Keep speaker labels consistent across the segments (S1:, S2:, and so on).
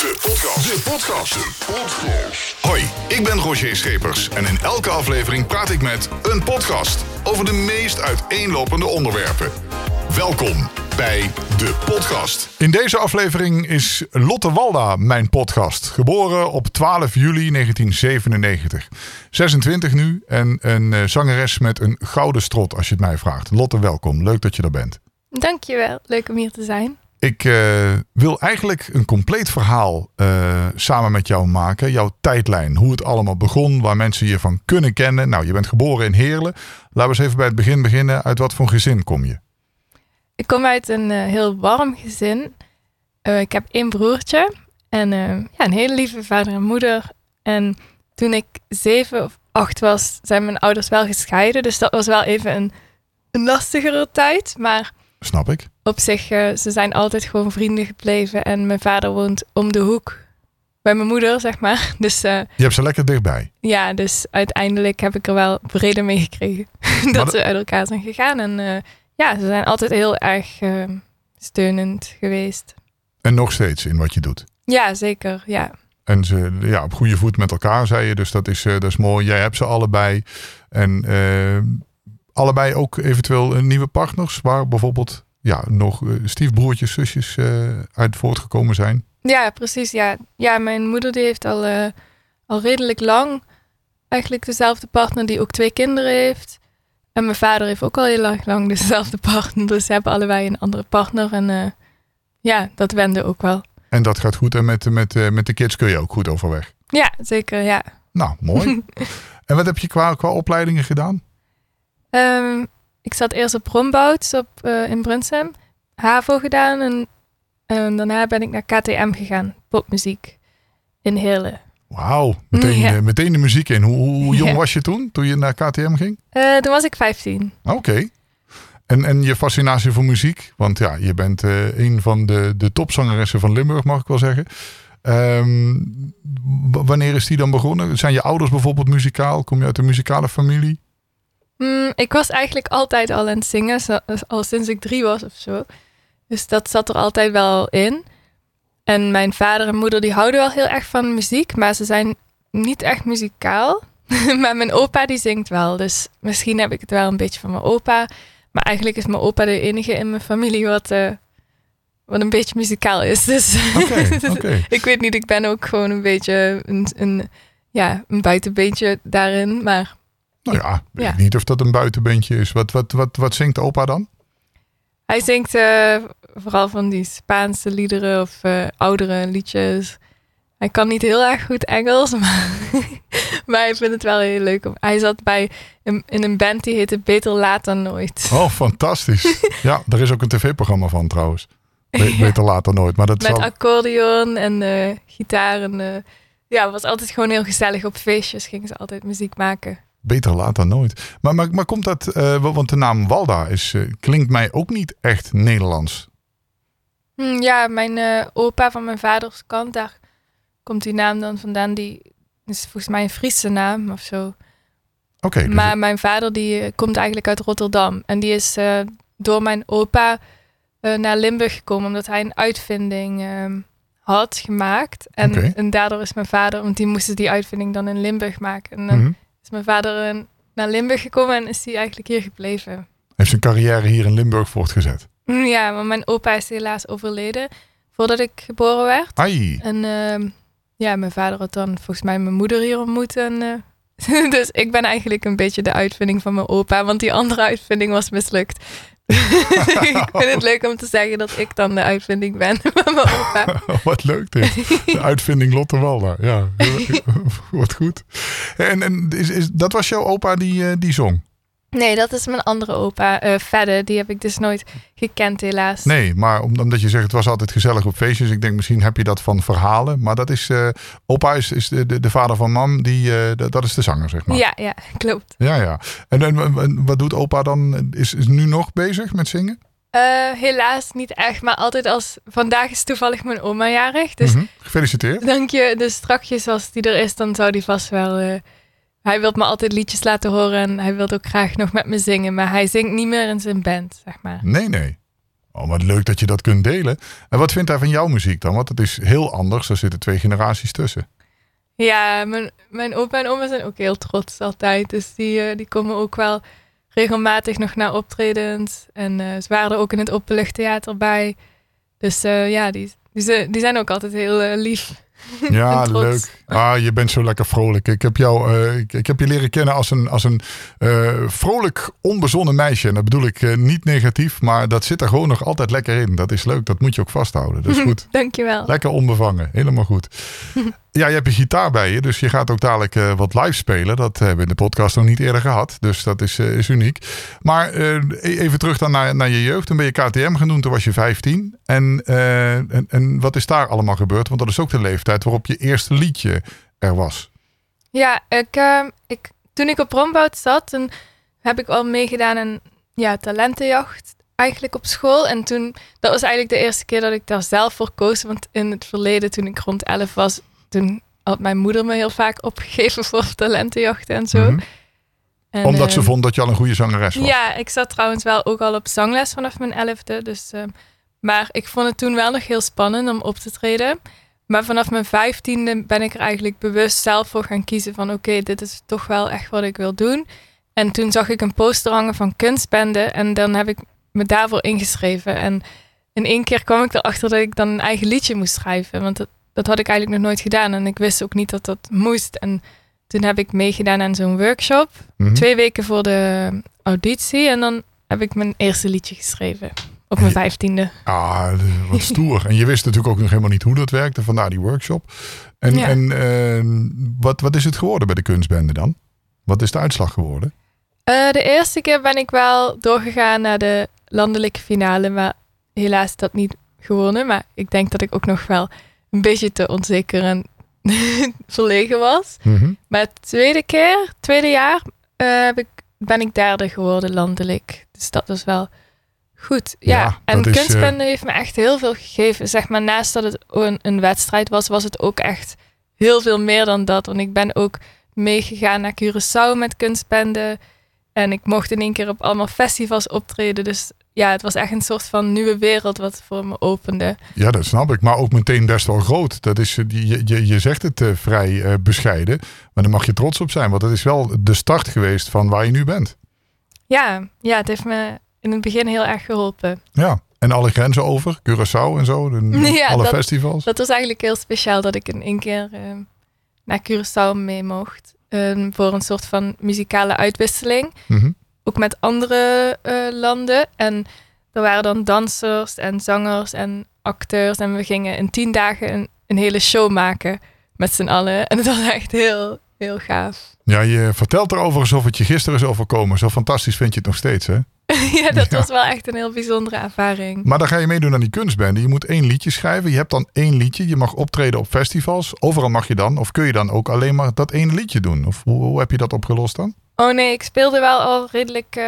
S1: De podcast. De podcast. De podcast. Hoi, ik ben Roger Schepers en in elke aflevering praat ik met een podcast over de meest uiteenlopende onderwerpen. Welkom bij de podcast. In deze aflevering is Lotte Walda mijn podcast. Geboren op 12 juli 1997. 26 nu en een eh, zangeres met een gouden strot als je het mij vraagt. Lotte, welkom. Leuk dat je er bent.
S2: Dankjewel, leuk om hier te zijn.
S1: Ik uh, wil eigenlijk een compleet verhaal uh, samen met jou maken. Jouw tijdlijn, hoe het allemaal begon, waar mensen je van kunnen kennen. Nou, je bent geboren in Heerlen. Laten we eens even bij het begin beginnen. Uit wat voor gezin kom je?
S2: Ik kom uit een uh, heel warm gezin. ik heb één broertje en ja, een hele lieve vader en moeder. En toen ik zeven of acht was, zijn mijn ouders wel gescheiden. Dus dat was wel even een, een lastigere tijd. Maar
S1: Snap ik.
S2: Op zich, uh, ze zijn altijd gewoon vrienden gebleven. En mijn vader woont om de hoek bij mijn moeder, zeg maar. Dus, uh,
S1: je hebt ze lekker dichtbij.
S2: Ja, dus uiteindelijk heb ik er wel vrede mee gekregen. dat ze uit elkaar zijn gegaan. En uh, ja, ze zijn altijd heel erg steunend geweest.
S1: En nog steeds in wat je doet?
S2: Ja, zeker. Ja.
S1: En ze ja, op goede voet met elkaar, zei je. Dus dat is, dat is mooi. Jij hebt ze allebei. En allebei ook eventueel nieuwe partners, waar bijvoorbeeld ja, nog stiefbroertjes, zusjes uh, uit voortgekomen zijn?
S2: Ja, precies. Ja, ja mijn moeder die heeft al, uh, al redelijk lang eigenlijk dezelfde partner die ook twee kinderen heeft. En mijn vader heeft ook al heel lang, lang dezelfde partner. Dus ze hebben allebei een andere partner. En uh, ja, dat wende ook wel.
S1: En dat gaat goed. En met, met, met de kids kun je ook goed overweg?
S2: Ja, zeker. Ja.
S1: Nou, mooi. en wat heb je qua, qua opleidingen gedaan?
S2: Um, ik zat eerst op Rombouts op, uh, in Brunsum. HAVO gedaan en, en, daarna ben ik naar KTM gegaan. Popmuziek in Heerlen.
S1: Wauw, meteen, ja. uh, meteen de muziek in. Hoe, hoe jong ja. was je toen, toen je naar KTM ging?
S2: Uh, toen was ik 15.
S1: Oké. Okay. En, en je fascinatie voor muziek? Want ja, je bent een van de, de topzangeressen van Limburg, mag ik wel zeggen. Um, wanneer is die dan begonnen? Zijn je ouders bijvoorbeeld muzikaal? Kom je uit een muzikale familie?
S2: Mm, ik was eigenlijk altijd al aan het zingen, al sinds ik drie was of zo. Dus dat zat er altijd wel in. En mijn vader en moeder die houden wel heel erg van muziek, maar ze zijn niet echt muzikaal. maar mijn opa die zingt wel, dus misschien heb ik het wel een beetje van mijn opa. Maar eigenlijk is mijn opa de enige in mijn familie wat, uh, wat een beetje muzikaal is. Dus
S1: okay, okay.
S2: ik weet niet, ik ben ook gewoon een beetje een, een, ja, een buitenbeentje daarin. Maar
S1: nou ja, weet ja. niet of dat een buitenbeentje is. Wat, wat, wat, wat zingt opa dan?
S2: Hij zingt uh, vooral van die Spaanse liederen of uh, oudere liedjes. Hij kan niet heel erg goed Engels, maar, maar hij vindt het wel heel leuk. Hij zat bij een, in een band die heette Beter Laat dan Nooit.
S1: Oh, fantastisch. ja, er is ook een tv-programma van trouwens. Be ja. Beter Laat dan Nooit. Maar dat
S2: Met
S1: zal...
S2: accordeon en uh, gitaar. En, ja, het was altijd gewoon heel gezellig. Op feestjes gingen ze altijd muziek maken.
S1: Beter laat dan nooit. Maar, maar, maar komt dat, uh, want de naam Walda is, uh, klinkt mij ook niet echt Nederlands.
S2: Hm, ja, mijn uh, opa van mijn vaders kant, daar komt die naam dan vandaan. Die is volgens mij een Friese naam of zo.
S1: Oké. Okay,
S2: dus maar mijn vader die komt eigenlijk uit Rotterdam. En die is door mijn opa naar Limburg gekomen omdat hij een uitvinding ehm, had gemaakt. En,
S1: okay.
S2: en daardoor is mijn vader, want die moesten die uitvinding dan in Limburg maken. En dan
S1: Mhm.
S2: Is mijn vader naar Limburg gekomen en is hij eigenlijk hier gebleven.
S1: Heeft zijn carrière hier in Limburg voortgezet.
S2: Ja, maar mijn opa is helaas overleden voordat ik geboren werd.
S1: Ai.
S2: En uh, ja, mijn vader had dan volgens mij mijn moeder hier ontmoet. En, uh, dus ik ben eigenlijk een beetje de uitvinding van mijn opa, want die andere uitvinding was mislukt. Ik vind het leuk om te zeggen dat ik dan de uitvinding ben van mijn opa.
S1: Wat leuk dit. De uitvinding Lotte Walda. Ja, wat goed. En, en is, is, dat was jouw opa die, uh, die zong?
S2: Nee, dat is mijn andere opa, uh, Fedde. Die heb ik dus nooit gekend, helaas.
S1: Nee, maar omdat je zegt het was altijd gezellig op feestjes. Ik denk misschien heb je dat van verhalen. Maar dat is, uh, opa is, is de, de, de, vader van mam. Die, uh, dat is de zanger, zeg maar.
S2: Ja, ja, klopt.
S1: Ja, ja. En, en, en wat doet opa dan? Is, is nu nog bezig met zingen?
S2: helaas niet echt, maar altijd als... Vandaag is toevallig mijn oma jarig. Dus
S1: mm -hmm. Gefeliciteerd.
S2: Dank je. Dus strakjes als die er is, dan zou die vast wel... Hij wil me altijd liedjes laten horen en hij wil ook graag nog met me zingen. Maar hij zingt niet meer in zijn band, zeg maar.
S1: Nee, nee. Oh, wat leuk dat je dat kunt delen. En wat vindt hij van jouw muziek dan? Want het is heel anders. Er zitten twee generaties tussen.
S2: Ja, mijn, mijn opa en oma zijn ook heel trots altijd. Dus die, eh, die komen ook wel regelmatig nog naar optredens. En eh, ze waren er ook in het Openluchttheater bij. Dus eh, ja, die, die, die zijn ook altijd heel lief.
S1: Ja, leuk. Ah, je bent zo lekker vrolijk. Ik heb jou, eh, ik, ik heb je leren kennen als een, als een eh, vrolijk, onbezonnen meisje. En dat bedoel ik eh, niet negatief, maar dat zit er gewoon nog altijd lekker in. Dat is leuk. Dat moet je ook vasthouden. Dat is goed.
S2: Dankjewel.
S1: Lekker onbevangen. Helemaal goed. Ja, je hebt je gitaar bij je, dus je gaat ook dadelijk wat live spelen. Dat hebben we in de podcast nog niet eerder gehad. Dus dat is, is uniek. Maar e- even terug dan naar, naar je jeugd. Toen ben je KTM genoemd, toen was je 15. En, en, en wat is daar allemaal gebeurd? Want dat is ook de leeftijd waarop je eerste liedje er was.
S2: Ja, ik, ehm, ik, toen ik op Rombout zat, toen heb ik al meegedaan aan ja, talentenjacht eigenlijk op school. En toen, dat was eigenlijk de eerste keer dat ik daar zelf voor koos. Want in het verleden, toen ik rond 11 was, toen had mijn moeder me heel vaak opgegeven voor talentenjachten en zo.
S1: Mhm.
S2: En,
S1: Omdat ze
S2: ehm,
S1: vond dat je al een goede zangeres was.
S2: Ja, ik zat trouwens wel ook al op zangles vanaf mijn elfde. Dus, ehm, maar ik vond het toen wel nog heel spannend om op te treden. Maar vanaf mijn vijftiende ben ik er eigenlijk bewust zelf voor gaan kiezen van oké, dit is toch wel echt wat ik wil doen. En toen zag ik een poster hangen van kunstbende en dan heb ik me daarvoor ingeschreven. En in één keer kwam ik erachter dat ik dan een eigen liedje moest schrijven. Want dat, dat had ik eigenlijk nog nooit gedaan en ik wist ook niet dat dat moest. En toen heb ik meegedaan aan zo'n workshop
S1: Mhm.
S2: twee weken voor de auditie. En dan heb ik mijn eerste liedje geschreven. Op mijn vijftiende.
S1: Ah, wat stoer. en je wist natuurlijk ook nog helemaal niet hoe dat werkte. Vandaar die workshop. En,
S2: Ja.
S1: en eh, wat, wat is het geworden bij de kunstbende dan? Wat is de uitslag geworden?
S2: Eh, de eerste keer ben ik wel doorgegaan naar de landelijke finale. Maar helaas dat niet gewonnen. Maar ik denk dat ik ook nog wel een beetje te onzeker en verlegen was.
S1: Mhm.
S2: Maar de tweede keer, tweede jaar, eh, ben ik derde geworden landelijk. Dus dat was wel goed. Ja,
S1: Ja,
S2: en
S1: is, eh,
S2: kunstbende heeft me echt heel veel gegeven. Zeg maar, naast dat het een, een wedstrijd was, was het ook echt heel veel meer dan dat. Want ik ben ook meegegaan naar Curaçao met kunstbende. En ik mocht in één keer op allemaal festivals optreden. Dus ja, het was echt een soort van nieuwe wereld wat voor me opende.
S1: Ja, dat snap ik. Maar ook meteen best wel groot. Dat is, eh, je, je, je zegt het eh, vrij bescheiden. Maar daar mag je trots op zijn. Want dat is wel de start geweest van waar je nu bent.
S2: Ja, ja, het heeft me in het begin heel erg geholpen.
S1: Ja. En alle grenzen over. Curaçao en zo. de-
S2: Ja,
S1: alle
S2: dat-
S1: festivals.
S2: Dat was eigenlijk heel speciaal dat ik in één keer ehm, naar Curaçao mee mocht. ehm, voor een soort van muzikale uitwisseling.
S1: Mhm.
S2: Ook met andere eh, landen. En er waren dan dansers en zangers en acteurs. En we gingen in tien dagen een, een hele show maken met z'n allen. En het was echt heel, heel gaaf.
S1: Ja, je vertelt erover alsof het je gisteren is overkomen. Zo fantastisch vind je het nog steeds, hè?
S2: ja, dat
S1: Ja.
S2: was wel echt een heel bijzondere ervaring.
S1: Maar dan ga je meedoen aan die kunstbende. Je moet één liedje schrijven. Je hebt dan één liedje. Je mag optreden op festivals. Overal mag je dan. Of kun je dan ook alleen maar dat één liedje doen? Of hoe, hoe heb je dat opgelost dan?
S2: Oh nee, ik speelde wel al redelijk eh,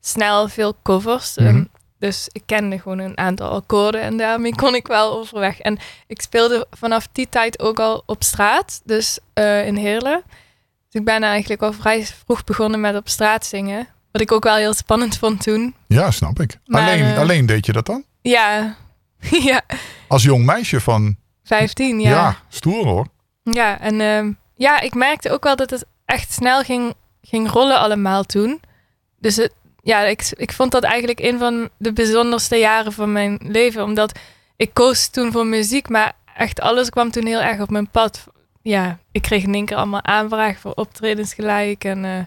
S2: snel veel covers.
S1: Mhm.
S2: Ehm, dus ik kende gewoon een aantal akkoorden en daarmee kon ik wel overweg. En ik speelde vanaf die tijd ook al op straat, dus eh, in Heerlen. Dus ik ben eigenlijk al vrij vroeg begonnen met op straat zingen. Wat ik ook wel heel spannend vond toen.
S1: Ja, snap ik.
S2: Maar,
S1: alleen,
S2: eh,
S1: alleen deed je dat dan?
S2: Ja, ja
S1: Als jong meisje van...
S2: 15
S1: Ja,
S2: ja.
S1: stoer hoor.
S2: Ja, en ehm, ja, ik merkte ook wel dat het echt snel ging, ging rollen allemaal toen. Dus het, ja, ik, ik vond dat eigenlijk een van de bijzonderste jaren van mijn leven. Omdat ik koos toen voor muziek, maar echt alles kwam toen heel erg op mijn pad. Ja, ik kreeg in één keer allemaal aanvragen voor optredens gelijk. En eh,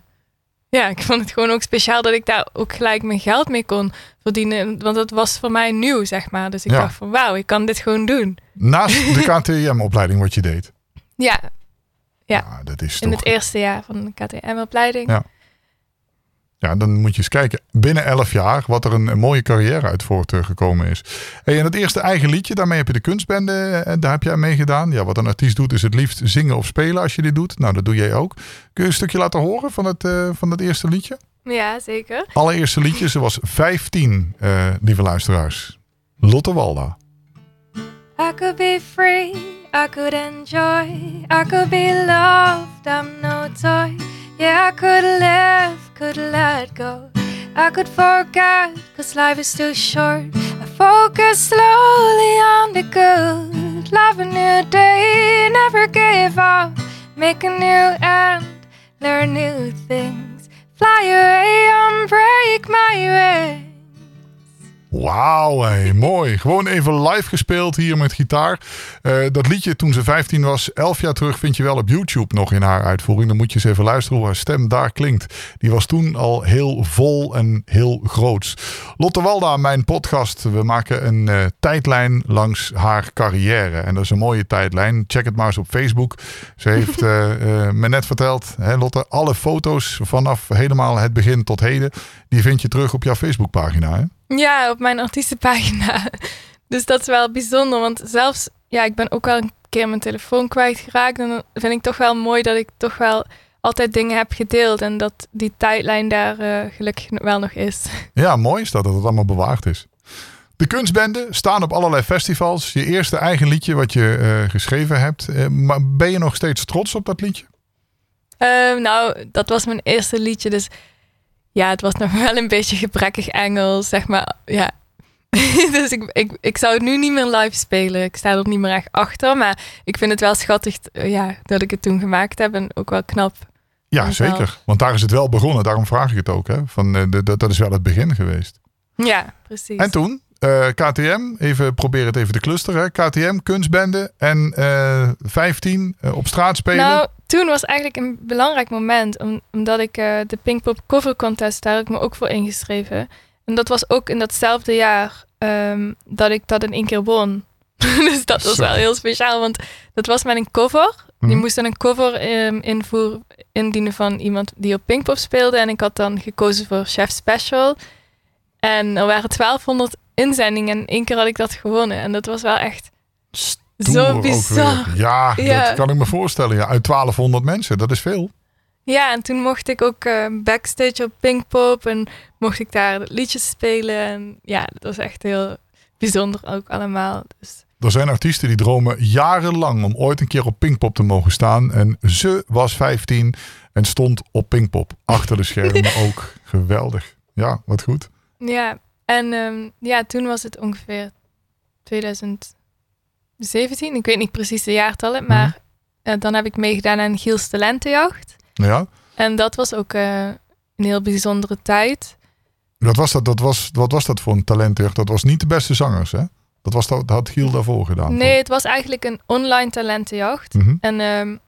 S2: ja, ik vond het gewoon ook speciaal dat ik daar ook gelijk mijn geld mee kon verdienen. Want dat was voor mij nieuw, zeg maar. Dus ik
S1: Ja.
S2: dacht van wauw, ik kan dit gewoon doen.
S1: Naast de KTM-opleiding wat je deed.
S2: Ja, Ja.
S1: Ah, dat is
S2: in
S1: toch...
S2: het eerste jaar van de KTM-opleiding.
S1: Ja. Ja, dan moet je eens kijken. Binnen elf jaar wat er een, een mooie carrière uit voortgekomen is. Hey, en het eerste eigen liedje, daarmee heb je de kunstbende. eh, Daar heb jij aan meegedaan. Ja, wat een artiest doet is het liefst zingen of spelen als je dit doet. Nou, dat doe jij ook. Kun je een stukje laten horen van het, eh, van het eerste liedje?
S2: Ja, zeker.
S1: Allereerste liedje, ze was 15, eh, lieve luisteraars. Lotte Walda.
S2: I could be free, I could enjoy, I could be loved, I'm no toy. Yeah, I could live, could let go. I could forget, cause life is too short. I Focus slowly on the good. Love a new day, never give up. Make a new end, learn new things. Fly away and break my way.
S1: Wauw, hey, mooi. Gewoon even live gespeeld hier met gitaar. Uh, dat liedje toen ze 15 was, 11 jaar terug, vind je wel op YouTube nog in haar uitvoering. Dan moet je eens even luisteren hoe haar stem daar klinkt. Die was toen al heel vol en heel groot. Lotte Walda, mijn podcast. We maken een uh, tijdlijn langs haar carrière. En dat is een mooie tijdlijn. Check het maar eens op Facebook. Ze heeft uh, me net verteld, hè, Lotte, alle foto's vanaf helemaal het begin tot heden, die vind je terug op jouw Facebookpagina. Hè?
S2: Ja, op mijn artiestenpagina. Dus dat is wel bijzonder, want zelfs, ja, ik ben ook wel een keer mijn telefoon kwijtgeraakt. En dan vind ik toch wel mooi dat ik toch wel altijd dingen heb gedeeld en dat die tijdlijn daar uh, gelukkig wel nog is.
S1: Ja, mooi is dat, dat het allemaal bewaard is. De kunstbende staan op allerlei festivals. Je eerste eigen liedje wat je uh, geschreven hebt. Uh, maar ben je nog steeds trots op dat liedje?
S2: Ehm, nou, dat was mijn eerste liedje, dus ja, het was nog wel een beetje gebrekkig Engels, zeg maar. Ja. dus ik, ik, ik zou het nu niet meer live spelen. Ik sta er niet meer echt achter. Maar ik vind het wel schattig eh, ja, dat ik het toen gemaakt heb. En ook wel knap.
S1: Ja, zeker. Want daar is het wel begonnen. Daarom vraag ik het ook. Hè? Van, uh, de, dat is wel het begin geweest.
S2: Ja, precies.
S1: En toen? Uh, eh, KTM, even probeer het even te clusteren. KTM, kunstbende en uh, 15 uh, op straat spelen.
S2: Nou, toen was eigenlijk een belangrijk moment. Om, omdat ik de Pinkpop Cover Contest, daar heb ik me ook voor ingeschreven. En dat was ook in datzelfde jaar um, dat ik dat in één keer won. dus dat was Zo. wel heel speciaal, want dat was met een cover. Mm. Je moest dan een cover um, invoer, indienen van iemand die op Pinkpop speelde. En ik had dan gekozen voor Chef Special. En er waren 1200 inzendingen en één keer had ik dat gewonnen. En dat was wel echt zo bizar.
S1: Ja, ja, dat kan ik me voorstellen. Ja, uit 1200 mensen, dat is veel.
S2: Ja, en toen mocht ik ook uh, backstage op Pinkpop en mocht ik daar liedjes spelen. En ja, dat was echt heel bijzonder ook allemaal. Dus.
S1: Er zijn artiesten die dromen jarenlang om ooit een keer op Pinkpop te mogen staan. En ze was 15 en stond op Pinkpop. Achter de schermen ook. Geweldig. Ja, wat goed.
S2: Ja, en um, ja, toen was het ongeveer 2017. Ik weet niet precies de jaartallen, maar mm -hmm. uh, dan heb ik meegedaan aan Giels Talentenjacht.
S1: Ja.
S2: En dat was ook uh, een heel bijzondere tijd.
S1: Wat was dat, dat was, wat was dat voor een talentenjacht? Dat was niet de beste zangers, hè? Dat, was, dat had Giel daarvoor gedaan.
S2: Nee, toch? het was eigenlijk een online talentenjacht. Mm -hmm. En, um,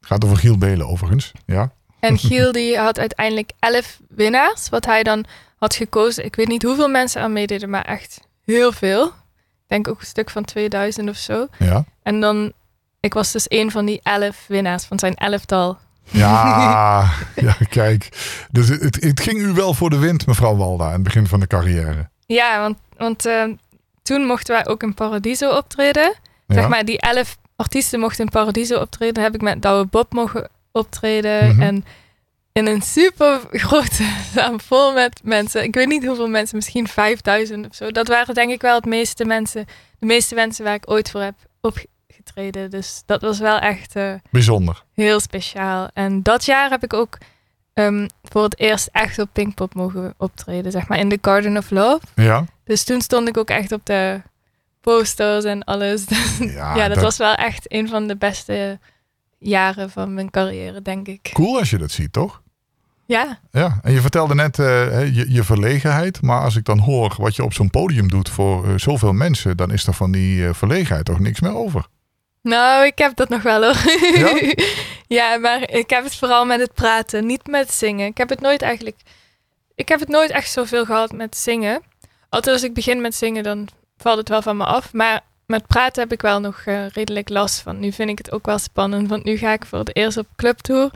S1: Gaat over Giel Belen overigens, ja.
S2: En Giel die had uiteindelijk elf winnaars, wat hij dan had gekozen. Ik weet niet hoeveel mensen aan meededen, maar echt heel veel. Ik denk ook een stuk van 2000 of zo.
S1: Ja.
S2: En dan, ik was dus een van die elf winnaars van zijn elftal.
S1: Ja, ja kijk. Dus het, het, ging u wel voor de wind, mevrouw Walda, aan het begin van de carrière.
S2: Ja, want, want uh, toen mochten wij ook in Paradiso optreden. Ja. Zeg maar, die elf artiesten mochten in Paradiso optreden. heb ik met Douwe Bob mogen optreden. Mm -hmm. En in een super grote zaal vol met mensen. Ik weet niet hoeveel mensen, misschien 5000 of zo. Dat waren denk ik wel het meeste mensen, de meeste mensen waar ik ooit voor heb opgetreden. Dus dat was wel echt uh,
S1: bijzonder.
S2: Heel speciaal. En dat jaar heb ik ook um, voor het eerst echt op Pinkpop mogen optreden, zeg maar in de Garden of Love.
S1: Ja.
S2: Dus toen stond ik ook echt op de posters en alles. ja, ja dat, dat was wel echt een van de beste jaren van mijn carrière, denk ik.
S1: Cool als je dat ziet, toch?
S2: Ja.
S1: Ja, en je vertelde net uh, je, je, verlegenheid. Maar als ik dan hoor wat je op zo'n podium doet voor uh, zoveel mensen, dan is er van die uh, verlegenheid toch niks meer over.
S2: Nou, ik heb dat nog wel hoor. Ja? ja, maar ik heb het vooral met het praten, niet met zingen. Ik heb het nooit eigenlijk. Ik heb het nooit echt zoveel gehad met zingen. Altijd als ik begin met zingen, dan valt het wel van me af. Maar met praten heb ik wel nog redelijk last van. Nu vind ik het ook wel spannend, want nu ga ik voor het eerst op clubtour.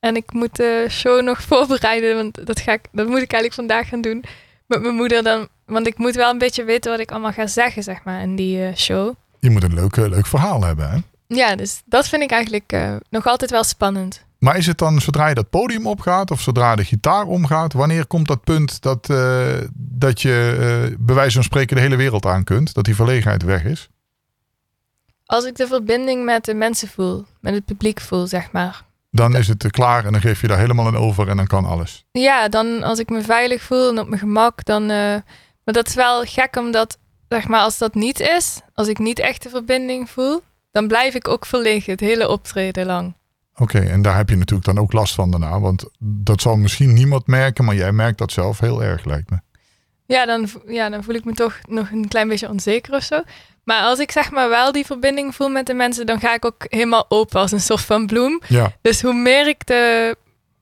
S2: En ik moet de show nog voorbereiden, want dat, ga ik, dat moet ik eigenlijk vandaag gaan doen met mijn moeder dan. Want ik moet wel een beetje weten wat ik allemaal ga zeggen, zeg maar, in die uh, show.
S1: Je moet een leuk, leuk verhaal hebben, hè?
S2: Ja, dus dat vind ik eigenlijk uh, nog altijd wel spannend.
S1: Maar is het dan zodra je dat podium opgaat of zodra de gitaar omgaat, wanneer komt dat punt dat, uh, dat je bij wijze van spreken de hele wereld aan kunt? Dat die verlegenheid weg is?
S2: Als ik de verbinding met de mensen voel, met het publiek voel, zeg maar.
S1: Dan is het klaar en dan geef je daar helemaal aan over en dan kan alles.
S2: Ja, dan als ik me veilig voel en op mijn gemak, dan. Uh, maar dat is wel gek omdat zeg maar, als dat niet is, als ik niet echt de verbinding voel, dan blijf ik ook verlegen het hele optreden lang.
S1: Oké, en daar heb je natuurlijk dan ook last van daarna. Want dat zal misschien niemand merken, maar jij merkt dat zelf heel erg, lijkt me.
S2: Ja, dan, ja, dan voel ik me toch nog een klein beetje onzeker of zo. Maar als ik zeg maar wel die verbinding voel met de mensen, dan ga ik ook helemaal open als een soort van bloem.
S1: Ja,
S2: Dus hoe meer ik de,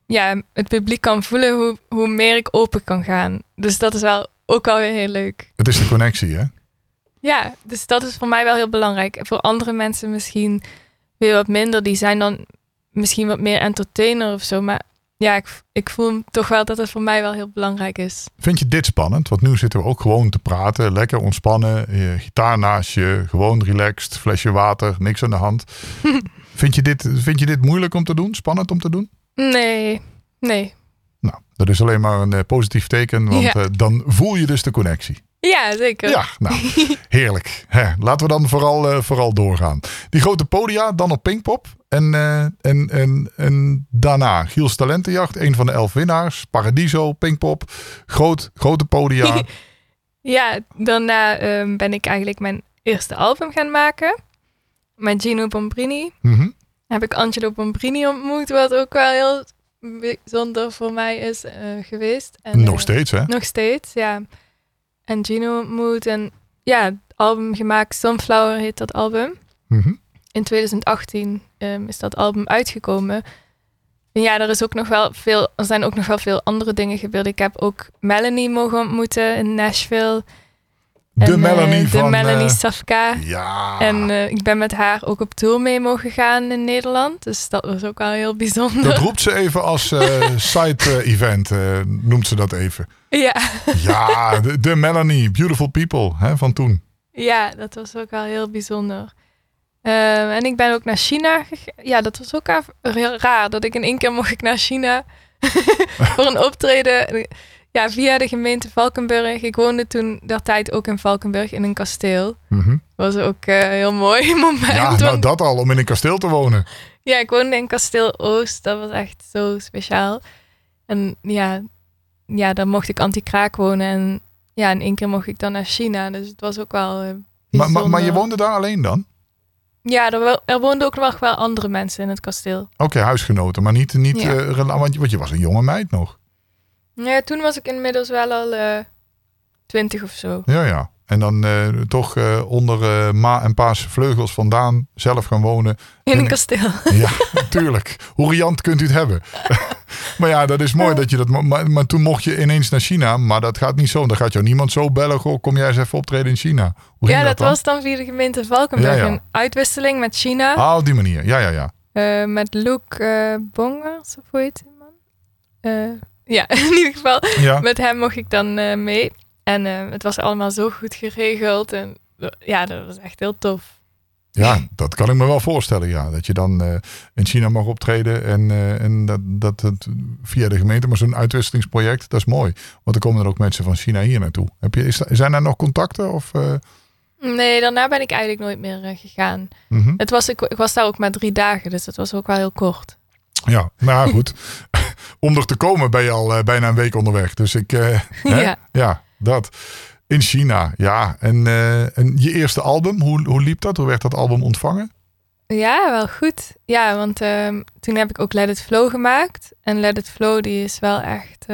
S2: ja, het publiek kan voelen, hoe, hoe meer ik open kan gaan. Dus dat is wel ook alweer heel leuk.
S1: het is de connectie, hè?
S2: Ja, dus dat is voor mij wel heel belangrijk. Voor andere mensen misschien weer wat minder. Die zijn dan misschien wat meer entertainer of zo. Maar ja, ik, ik voel toch wel dat het voor mij wel heel belangrijk is.
S1: Vind je dit spannend? Want nu zitten we ook gewoon te praten, lekker ontspannen, je gitaar naast je, gewoon relaxed, flesje water, niks aan de hand. vind, je dit, vind je dit moeilijk om te doen? Spannend om te doen?
S2: Nee, nee.
S1: Nou, dat is alleen maar een eh, positief teken, want
S2: Ja.
S1: eh, dan voel je dus de connectie.
S2: Ja, zeker.
S1: Ja, nou, heerlijk. Hè, laten we dan vooral, eh, vooral doorgaan. Die grote podia, dan op Pinkpop. En, eh, en, en, en daarna Giels Talentenjacht, een van de elf winnaars. Paradiso, Pinkpop, groot, grote podia.
S2: Ja, daarna ehm, ben ik eigenlijk mijn eerste album gaan maken. Met Gino Bombrini.
S1: Mhm.
S2: Heb ik Angelo Bombrini ontmoet, wat ook wel heel bijzonder voor mij is eh, geweest. En,
S1: Nog steeds, hè?
S2: Nog steeds, ja. En Gino ontmoet en ja, album gemaakt. Sunflower heet dat album.
S1: Mhm.
S2: In 2018 ehm, is dat album uitgekomen. En ja, er, is ook nog wel veel, er zijn ook nog wel veel andere dingen gebeurd. Ik heb ook Melanie mogen ontmoeten in Nashville.
S1: De
S2: En, eh,
S1: Melanie
S2: de
S1: van...
S2: Melanie
S1: eh,
S2: Safka.
S1: ja.
S2: En eh, ik ben met haar ook op tour mee mogen gaan in Nederland. Dus dat was ook wel heel bijzonder.
S1: dat roept ze even als side-event, noemt ze dat even.
S2: Ja.
S1: Ja, de, de Melanie, Beautiful People hè, van toen.
S2: ja, dat was ook wel heel bijzonder. Ehm, en ik ben ook naar China gegaan. Ja, dat was ook wel heel raar. Dat ik in één keer mocht ik naar China voor een optreden. Ja, via de gemeente Valkenburg. Ik woonde toen der tijd ook in Valkenburg in een kasteel.
S1: Mhm.
S2: was ook een heel mooi moment.
S1: Ja,
S2: want-
S1: nou dat al, om in een kasteel te wonen.
S2: Ja, ik woonde in Kasteel Oost. Dat was echt zo speciaal. En ja, ja dan mocht ik anti-kraak wonen. En ja, in één keer mocht ik dan naar China. Dus het was ook wel eh,
S1: Maar, maar, maar je woonde daar alleen dan?
S2: Ja, er, er woonden ook nog wel andere mensen in het kasteel.
S1: Oké, huisgenoten, maar niet, niet
S2: Ja.
S1: eh, rela- want, je- want je was een jonge meid nog.
S2: Ja, toen was ik inmiddels wel al eh, twintig of zo.
S1: Ja, ja. En dan eh, toch eh, onder eh, ma en pa's vleugels vandaan zelf gaan wonen.
S2: In
S1: En-
S2: een kasteel.
S1: Ja, tuurlijk. Hoe riant kunt u het hebben? maar ja, dat is mooi dat je dat... Maar, maar toen mocht je ineens naar China. Maar dat gaat niet zo. Dan gaat jou niemand zo bellen. Goh, kom jij eens even optreden in China. Hoe
S2: Ja,
S1: dat,
S2: dat was dan via de gemeente Valkenburg.
S1: Ja, ja.
S2: Een uitwisseling met China.
S1: Ah, op die manier. Ja, ja, ja.
S2: Met Luc eh Bongers, of hoe heet die man? Ja, in ieder geval.
S1: Ja,
S2: Met hem mocht ik dan eh, mee. En eh, het was allemaal zo goed geregeld. En ja, dat was echt heel tof.
S1: ja, dat kan ik me wel voorstellen. Ja. Dat je dan eh, in China mag optreden. En, en dat, dat het via de gemeente. Maar zo'n uitwisselingsproject, dat is mooi. Want er komen er ook mensen van China hier naartoe. Heb je, is, zijn er nog contacten? Of,
S2: Nee, daarna ben ik eigenlijk nooit meer gegaan.
S1: mhm.
S2: Het was, ik, ik was daar ook maar drie dagen, dus dat was ook wel heel kort.
S1: Ja, nou goed. Om er te komen ben je al eh, bijna een week onderweg. Dus ik... eh?
S2: Ja.
S1: ja, dat. In China, ja. En, eh, en je eerste album, hoe, hoe liep dat? Hoe werd dat album ontvangen?
S2: Ja, wel goed. Ja, want ehm, toen heb ik ook Let It Flow gemaakt. En Let It Flow die is wel echt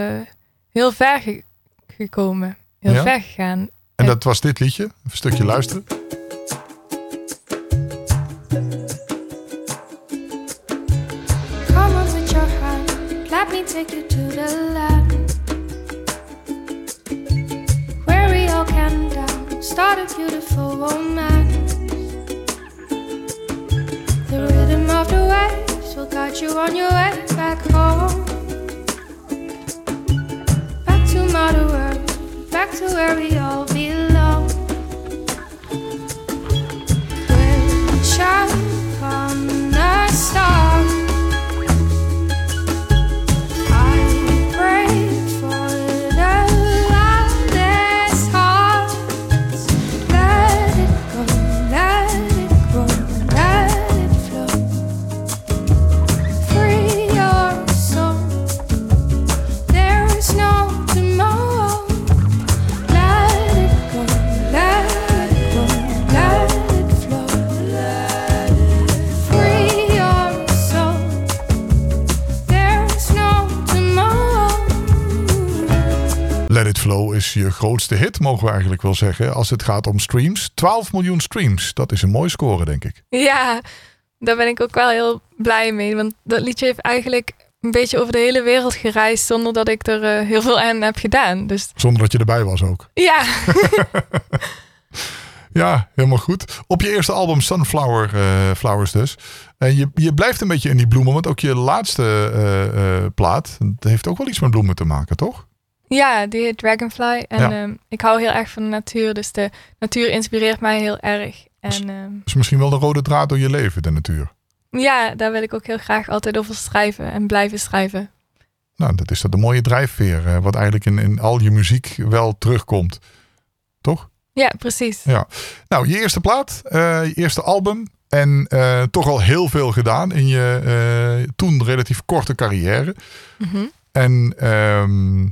S2: heel ver ge- gekomen. Heel
S1: Ja?
S2: ver gegaan.
S1: En dat was dit liedje. Even een stukje luisteren.
S3: Take you to the land where we all start a beautiful romance. The rhythm of the waves will guide you on your way back home, back to Mother Earth, back to where we all belong. Wish upon
S1: je grootste hit, mogen we eigenlijk wel zeggen. Als het gaat om streams. 12 miljoen streams. Dat is een mooi score, denk ik.
S2: Ja, daar ben ik ook wel heel blij mee. Want dat liedje heeft eigenlijk een beetje over de hele wereld gereisd zonder dat ik er eh, heel veel aan heb gedaan. Dus
S1: Zonder dat je erbij was ook.
S2: ja,
S1: Ja, helemaal goed. Op je eerste album Sunflower eh, Flowers dus. En je, je blijft een beetje in die bloemen. Want ook je laatste eh, plaat. Dat heeft ook wel iets met bloemen te maken, toch?
S2: Ja, die heet Dragonfly. En
S1: Ja.
S2: ehm, ik hou heel erg van de natuur. Dus de natuur inspireert mij heel erg. En ehm,
S1: Dus misschien wel de rode draad door je leven, de natuur.
S2: ja, daar wil ik ook heel graag altijd over schrijven en blijven schrijven.
S1: Nou, dat is dat de mooie drijfveer. wat eigenlijk in, in al je muziek wel terugkomt. Toch?
S2: Ja, precies.
S1: Ja. Nou, je eerste plaat, eh, je eerste album. En eh, toch al heel veel gedaan in je eh, toen relatief korte carrière.
S2: Mhm.
S1: En ehm,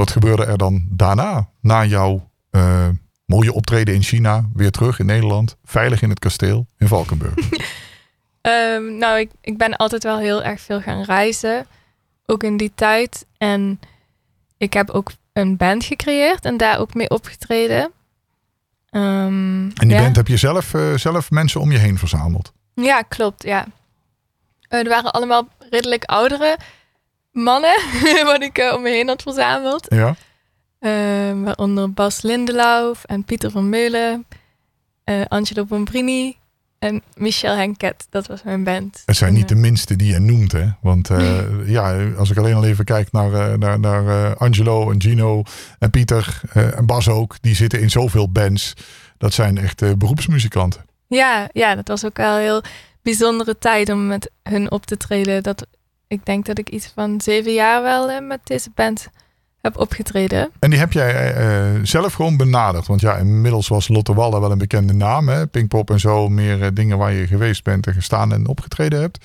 S1: wat gebeurde er dan daarna? Na jouw eh, mooie optreden in China, weer terug in Nederland. Veilig in het kasteel in Valkenburg.
S2: Ehm, nou, ik, ik ben altijd wel heel erg veel gaan reizen. Ook in die tijd. En ik heb ook een band gecreëerd en daar ook mee opgetreden. Ehm,
S1: En die
S2: ja.
S1: band heb je zelf, eh, zelf mensen om je heen verzameld.
S2: Ja, klopt, ja. Eh, er waren allemaal redelijk oudere mannen wat ik eh, om me heen had verzameld.
S1: Ja.
S2: Ehm, waaronder Bas Lindelauf en Pieter van Meulen, eh, Angelo Bombrini en Michel Henket. Dat was mijn band.
S1: Het zijn
S2: En,
S1: niet de
S2: eh,
S1: minste die je noemt, hè? Want ja, als ik alleen al even kijk naar, naar, naar Angelo en Gino en Pieter en Bas ook, die zitten in zoveel bands. Dat zijn echt beroepsmuzikanten.
S2: Ja, ja, dat was ook wel een heel bijzondere tijd om met hun op te treden. Dat, ik denk dat ik iets van zeven jaar wel eh, met deze band heb opgetreden.
S1: En die heb jij eh, eh, zelf gewoon benaderd. Want ja, inmiddels was Lotte Wallen wel een bekende naam. Hè? Pinkpop en zo, meer dingen waar je geweest bent en gestaan en opgetreden hebt.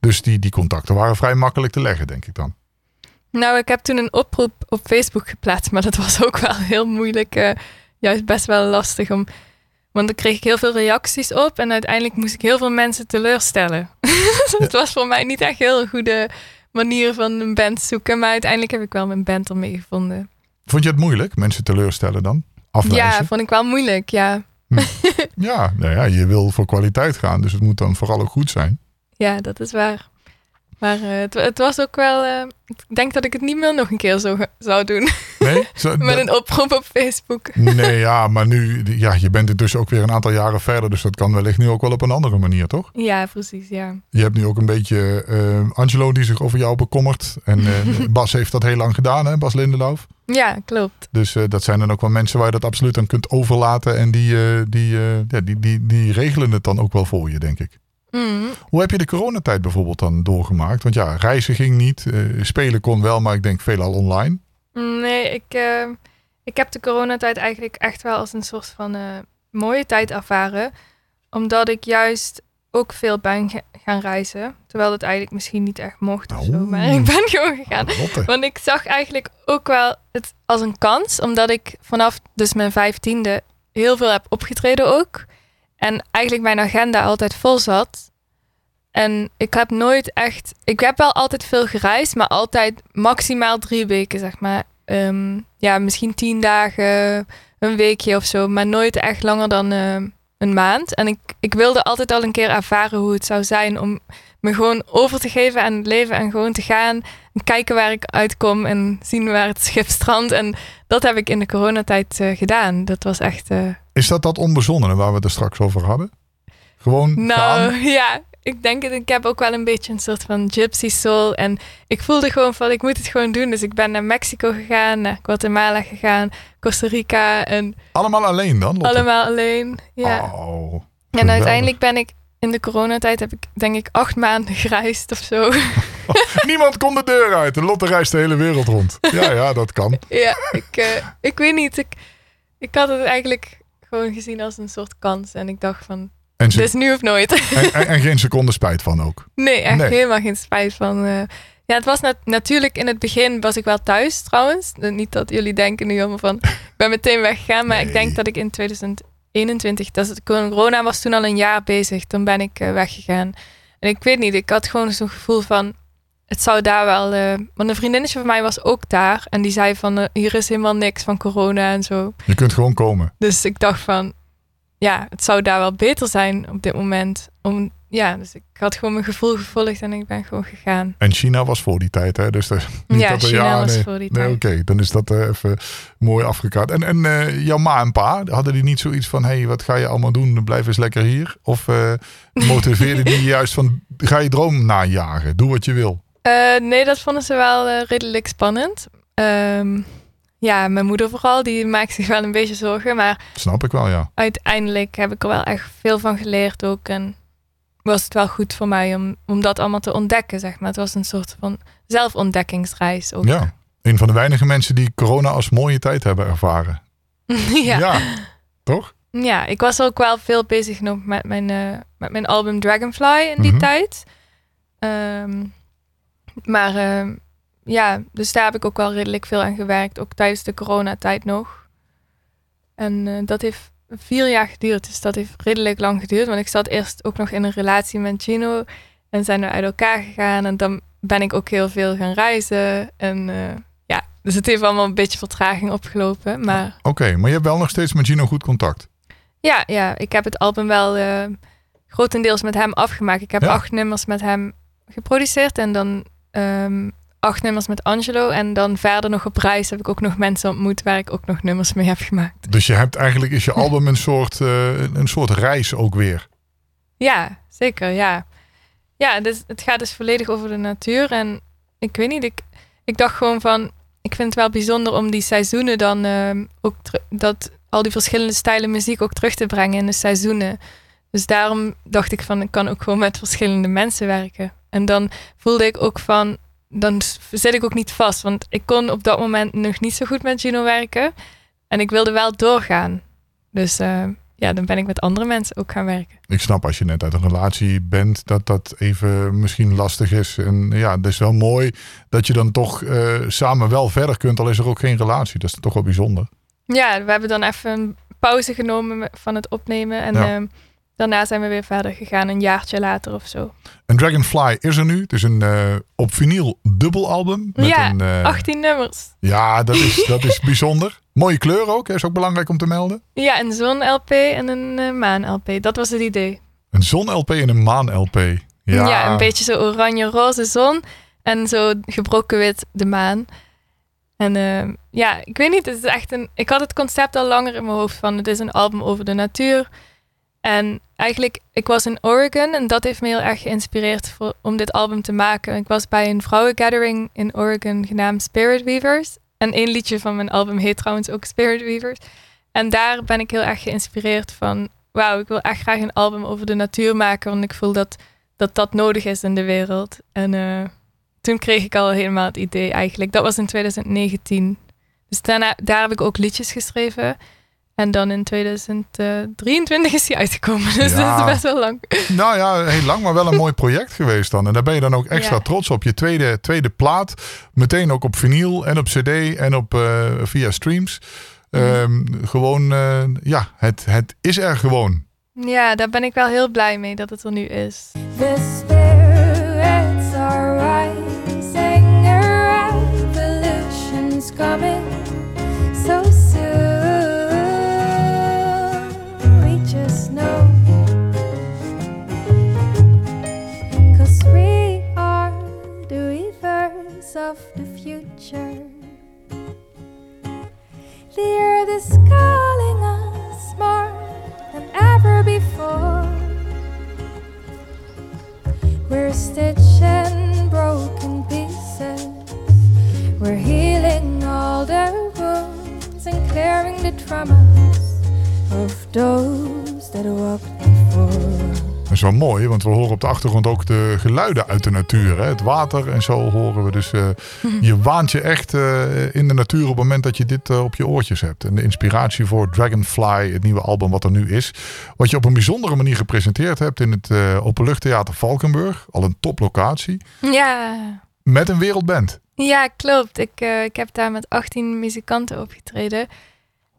S1: Dus die, die contacten waren vrij makkelijk te leggen, denk ik dan.
S2: Nou, ik heb toen een oproep op Facebook geplaatst, maar dat was ook wel heel moeilijk. eh, juist best wel lastig om. Want dan kreeg ik heel veel reacties op en uiteindelijk moest ik heel veel mensen teleurstellen. Het was voor mij niet echt heel een goede manier van een band zoeken, maar uiteindelijk heb ik wel mijn band ermee gevonden.
S1: Vond je het moeilijk, mensen teleurstellen dan? Afwijzen?
S2: Ja, vond ik wel moeilijk, ja.
S1: Ja, nou ja, je wil voor kwaliteit gaan, dus het moet dan vooral ook goed zijn.
S2: Ja, dat is waar. Maar eh, het, het was ook wel. eh, ik denk dat ik het niet meer nog een keer zo zou doen.
S1: Nee? Zo-
S2: Met een oproep op Facebook.
S1: Nee, ja, maar nu, ja, je bent dus ook weer een aantal jaren verder, dus dat kan wellicht nu ook wel op een andere manier, toch?
S2: Ja, precies, ja.
S1: Je hebt nu ook een beetje eh, Angelo die zich over jou bekommert. En Bas heeft dat heel lang gedaan, hè, Bas Lindeloof.
S2: Ja, klopt.
S1: Dus dat zijn dan ook wel mensen waar je dat absoluut aan kunt overlaten. En die, die, ja, die, die, die regelen het dan ook wel voor je, denk ik.
S2: Mm.
S1: Hoe heb je de coronatijd bijvoorbeeld dan doorgemaakt? Want ja, reizen ging niet, eh, spelen kon wel, maar ik denk veelal online.
S2: Nee, ik, eh, ik heb de coronatijd eigenlijk echt wel als een soort van eh, mooie tijd ervaren. Omdat ik juist ook veel ben gaan reizen. Terwijl het eigenlijk misschien niet echt mocht of zo.
S1: Oh.
S2: Maar ik ben gewoon gegaan.
S1: Lotte.
S2: Want ik zag eigenlijk ook wel het als een kans. Omdat ik vanaf dus mijn vijftiende heel veel heb opgetreden ook. En eigenlijk mijn agenda altijd vol zat. En ik heb nooit echt... Ik heb wel altijd veel gereisd, maar altijd maximaal drie weken, zeg maar. Ehm, ja, misschien tien dagen, een weekje of zo. Maar nooit echt langer dan eh, een maand. En ik, ik wilde altijd al een keer ervaren hoe het zou zijn om me gewoon over te geven aan het leven en gewoon te gaan en kijken waar ik uitkom en zien waar het schip strandt. En dat heb ik in de coronatijd eh, gedaan. Dat was echt. eh,
S1: Is dat dat onbezonnene waar we het er straks over hadden? Gewoon
S2: nou
S1: gaan?
S2: ja, ik denk het. Ik heb ook wel een beetje een soort van gypsy soul. En ik voelde gewoon van ik moet het gewoon doen. Dus ik ben naar Mexico gegaan, naar Guatemala gegaan, Costa Rica en
S1: Allemaal alleen dan? Lotte?
S2: allemaal alleen. Ja.
S1: Oh,
S2: en uiteindelijk ben ik in de coronatijd heb ik denk ik acht maanden gereisd of zo.
S1: Niemand kon de deur uit. En Lotte reist de hele wereld rond. Ja, ja, dat kan.
S2: ja, ik, eh, ik weet niet. Ik, ik had het eigenlijk gewoon gezien als een soort kans. En ik dacht van,
S1: En,
S2: dit
S1: ze,
S2: is nu of nooit.
S1: en, en, en geen seconde spijt van ook.
S2: nee, echt
S1: Nee.
S2: helemaal geen spijt van. eh. ja, het was nat- natuurlijk in het begin was ik wel thuis trouwens. Eh, Niet dat jullie denken nu allemaal van, ik ben meteen weggegaan. Maar ik denk dat ik in 2021, dat is het, corona was toen al een jaar bezig. Toen ben ik eh, weggegaan. En ik weet niet, ik had gewoon zo'n gevoel van, het zou daar wel... eh, want een vriendinnetje van mij was ook daar. En die zei van, hier is helemaal niks van corona en zo.
S1: Je kunt gewoon komen.
S2: Dus ik dacht van, ja, het zou daar wel beter zijn op dit moment. Om, ja, dus ik had gewoon mijn gevoel gevolgd en ik ben gewoon gegaan.
S1: En China was voor die tijd, hè? Dus dat, niet
S2: ja,
S1: dat er-
S2: China was
S1: nee.
S2: voor die
S1: Nee,
S2: tijd.
S1: oké, dan is dat eh, even mooi afgekaart. En, en eh, jouw ma en pa, hadden die niet zoiets van... hé, hey, wat ga je allemaal doen? Blijf eens lekker hier. Of eh motiveerden die juist van... ga je droom najagen, doe wat je wil.
S2: Nee, dat vonden ze wel redelijk spannend. Ehm, ja, mijn moeder vooral, die maakt zich wel een beetje zorgen. Maar
S1: Snap ik wel, ja.
S2: uiteindelijk heb ik er wel echt veel van geleerd ook. En was het wel goed voor mij om, om dat allemaal te ontdekken, zeg maar. Het was een soort van zelfontdekkingsreis ook.
S1: Ja, een van de weinige mensen die corona als mooie tijd hebben ervaren.
S2: ja.
S1: toch?
S2: Ja, ik was ook wel veel bezig nog met mijn, eh, met mijn album Dragonfly in die
S1: Mhm.
S2: tijd. Ehm, maar ehm, ja, dus daar heb ik ook wel redelijk veel aan gewerkt. Ook tijdens de coronatijd nog. En eh, dat heeft vier jaar geduurd. Dus dat heeft redelijk lang geduurd. Want ik zat eerst ook nog in een relatie met Gino. En zijn we uit elkaar gegaan. En dan ben ik ook heel veel gaan reizen. En eh, ja, dus het heeft allemaal een beetje vertraging opgelopen. Maar
S1: Oké, maar je hebt wel nog steeds met Gino goed contact.
S2: ja, ja, ik heb het album wel eh, grotendeels met hem afgemaakt. Ik heb
S1: Ja.
S2: acht nummers met hem geproduceerd en dan ehm, acht nummers met Angelo. En dan verder nog op reis heb ik ook nog mensen ontmoet waar ik ook nog nummers mee heb gemaakt.
S1: Dus je hebt eigenlijk, is je album een soort, eh, een soort reis ook weer.
S2: Ja, zeker, ja. Ja, dus het gaat dus volledig over de natuur. En ik weet niet, ik, ik dacht gewoon van... Ik vind het wel bijzonder om die seizoenen dan ehm, ook... dat al die verschillende stijlen muziek ook terug te brengen in de seizoenen. Dus daarom dacht ik van, ik kan ook gewoon met verschillende mensen werken. En dan voelde ik ook van... Dan zit ik ook niet vast. Want ik kon op dat moment nog niet zo goed met Gino werken. En ik wilde wel doorgaan. Dus eh, ja, dan ben ik met andere mensen ook gaan werken.
S1: Ik snap als je net uit een relatie bent dat dat even misschien lastig is. En ja, het is wel mooi dat je dan toch eh, samen wel verder kunt, al is er ook geen relatie. Dat is toch wel bijzonder.
S2: Ja, we hebben dan even een pauze genomen van het opnemen. En
S1: Ja.
S2: ehm, daarna zijn we weer verder gegaan, een jaartje later of zo.
S1: En Dragonfly is er nu. Het is een eh, op vinyl dubbelalbum. Met
S2: Ja,
S1: een, eh,
S2: 18 nummers.
S1: ja, dat is, dat is bijzonder. Mooie kleur ook, is ook belangrijk om te melden.
S2: Ja, een zon-LP en een eh, maan-LP. Dat was het idee.
S1: Een zon-LP en een maan-LP. Ja,
S2: Ja. een beetje zo oranje-roze zon en zo gebroken wit de maan. En ja, ik weet niet, het is echt een... Ik had het concept al langer in mijn hoofd van het is een album over de natuur. En eigenlijk, ik was in Oregon en dat heeft me heel erg geïnspireerd om dit album te maken. Ik was bij een vrouwengathering in Oregon genaamd Spirit Weavers. En één liedje van mijn album heet trouwens ook Spirit Weavers. En daar ben ik heel erg geïnspireerd van... Wauw, ik wil echt graag een album over de natuur maken. Want ik voel dat dat, dat nodig is in de wereld. En eh, toen kreeg ik al helemaal het idee eigenlijk. Dat was in 2019. Dus daarna, daar heb ik ook liedjes geschreven. En dan in 2023 is die uitgekomen. Dus
S1: Ja.
S2: dat is best wel lang.
S1: Nou ja, heel lang, maar wel een mooi project geweest dan. En daar ben je dan ook extra
S2: Ja.
S1: trots op. Je tweede, tweede plaat. Meteen ook op vinyl en op cd en op, eh, via streams. Ehm, gewoon, eh, ja, het, het is er gewoon.
S2: Ja, daar ben ik wel heel blij mee dat het er nu is.
S3: The spirits are of the future. The earth is calling us more than ever before. We're stitching broken pieces. We're healing all the wounds and clearing the traumas of those that walked before.
S1: Dat is wel mooi, want we horen op de achtergrond ook de geluiden uit de natuur. Hè? Het water en zo horen we. Dus eh, je waant je echt eh, in de natuur op het moment dat je dit eh, op je oortjes hebt. En de inspiratie voor Dragonfly, het nieuwe album wat er nu is. Wat je op een bijzondere manier gepresenteerd hebt in het Openluchttheater Valkenburg. Al een toplocatie.
S2: Ja,
S1: Met een wereldband.
S2: ja klopt. Ik, ik heb daar met 18 muzikanten opgetreden.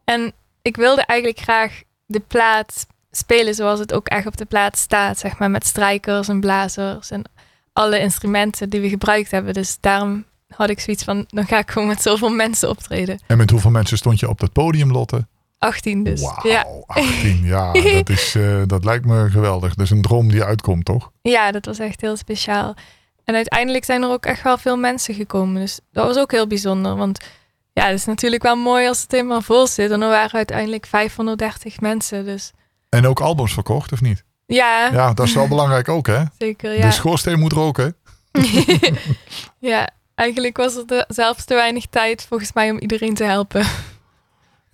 S2: En ik wilde eigenlijk graag de plaat spelen zoals het ook echt op de plaat staat. Zeg maar met strijkers en blazers en alle instrumenten die we gebruikt hebben. Dus daarom had ik zoiets van, dan ga ik gewoon met zoveel mensen optreden.
S1: En met hoeveel mensen stond je op dat podium, Lotte?
S2: 18 dus.
S1: Wauw,
S2: Ja.
S1: 18. Ja, dat, is, eh, dat lijkt me geweldig. Dat is een droom die uitkomt, toch?
S2: ja, dat was echt heel speciaal. En uiteindelijk zijn er ook echt wel veel mensen gekomen. Dus dat was ook heel bijzonder. Want ja, het is natuurlijk wel mooi als het helemaal vol zit. En er waren uiteindelijk 530 mensen. Dus
S1: En ook albums verkocht, of niet?
S2: ja,
S1: Ja, dat is wel belangrijk ook, hè?
S2: zeker.
S1: De
S2: Ja.
S1: schoorsteen moet roken.
S2: ja, eigenlijk was er de- zelfs te weinig tijd volgens mij om iedereen te helpen.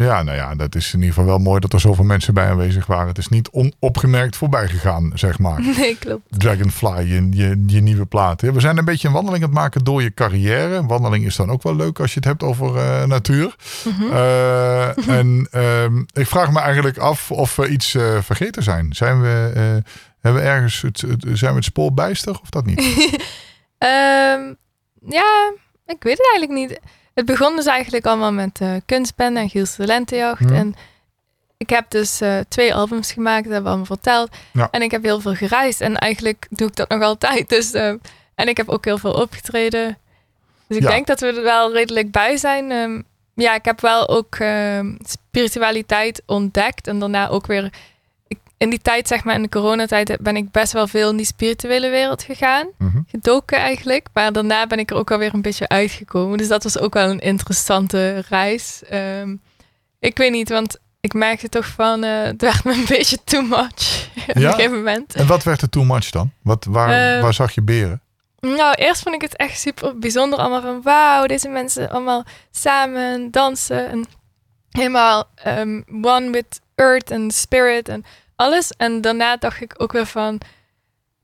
S1: Ja, nou ja, dat is in ieder geval wel mooi dat er zoveel mensen bij aanwezig waren. Het is niet onopgemerkt voorbij gegaan, zeg maar.
S2: nee, klopt.
S1: Dragonfly, je, je, je nieuwe plaat. We zijn een beetje een wandeling aan het maken door je carrière. Een wandeling is dan ook wel leuk als je het hebt over eh, natuur.
S2: Mhm.
S1: Eh, en ehm, ik vraag me eigenlijk af of we iets eh, vergeten zijn. Zijn we, hebben we ergens het, het- zijn we het spoor bijster of dat niet?
S2: Ehm, ja, ik weet het eigenlijk niet. Het begon dus eigenlijk allemaal met eh kunstband en Giels de Lentejacht.
S1: Hmm.
S2: En ik heb dus eh, twee albums gemaakt, dat hebben we allemaal verteld.
S1: Ja.
S2: En ik heb heel veel gereisd. En eigenlijk doe ik dat nog altijd. Dus, eh, en ik heb ook heel veel opgetreden. Dus ik
S1: Ja.
S2: denk dat we er wel redelijk bij zijn. Ehm, ja, ik heb wel ook ehm, spiritualiteit ontdekt. En daarna ook weer... in die tijd, zeg maar in de coronatijd, ben ik best wel veel in die spirituele wereld gegaan
S1: Mhm.
S2: gedoken eigenlijk. Maar daarna ben ik er ook alweer een beetje uitgekomen. Dus dat was ook wel een interessante reis. Ehm, ik weet niet, want ik merkte toch van... eh, het werd me een beetje too much op
S1: Ja?
S2: een gegeven moment.
S1: En wat werd er too much dan? Wat, waar,
S2: Eh,
S1: waar zag je beren?
S2: Nou, eerst vond ik het echt super bijzonder. Allemaal van wauw, deze mensen allemaal samen dansen. En helemaal ehm, one with earth and spirit en alles. En daarna dacht ik ook weer van...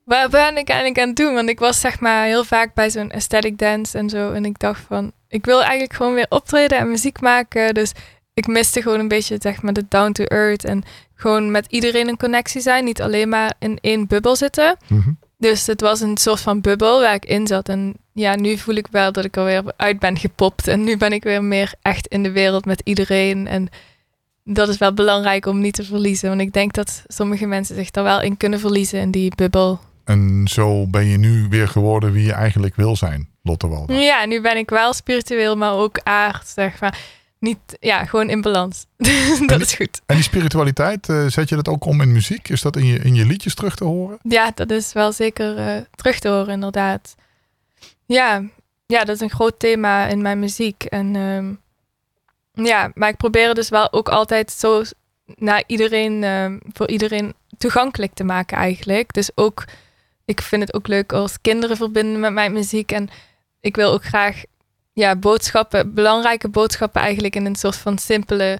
S2: Waar ben ik eigenlijk aan het doen? Want ik was zeg maar heel vaak bij zo'n aesthetic dance en zo. En ik dacht van, ik wil eigenlijk gewoon weer optreden en muziek maken. Dus ik miste gewoon een beetje zeg maar de down to earth. En gewoon met iedereen een connectie zijn. Niet alleen maar in één bubbel zitten.
S1: Mhm.
S2: Dus het was een soort van bubbel waar ik in zat. En ja, nu voel ik wel dat ik er weer uit ben gepopt. En nu ben ik weer meer echt in de wereld met iedereen. En dat is wel belangrijk om niet te verliezen. Want ik denk dat sommige mensen zich daar wel in kunnen verliezen in die bubbel.
S1: En zo ben je nu weer geworden wie je eigenlijk wil zijn, Lotte Walda.
S2: Ja, nu ben ik wel spiritueel, maar ook aard, zeg maar. Niet, ja, gewoon in balans. dat is goed.
S1: En die spiritualiteit, eh, zet je dat ook om in muziek? Is dat in je, in je liedjes terug te horen?
S2: Ja, dat is wel zeker eh, terug te horen, inderdaad. Ja, ja, dat is een groot thema in mijn muziek. En ehm, ja, maar ik probeer het dus wel ook altijd zo naar iedereen, ehm, voor iedereen toegankelijk te maken eigenlijk. Dus ook, ik vind het ook leuk als kinderen verbinden met mijn muziek. En ik wil ook graag ja, boodschappen, belangrijke boodschappen eigenlijk in een soort van simpele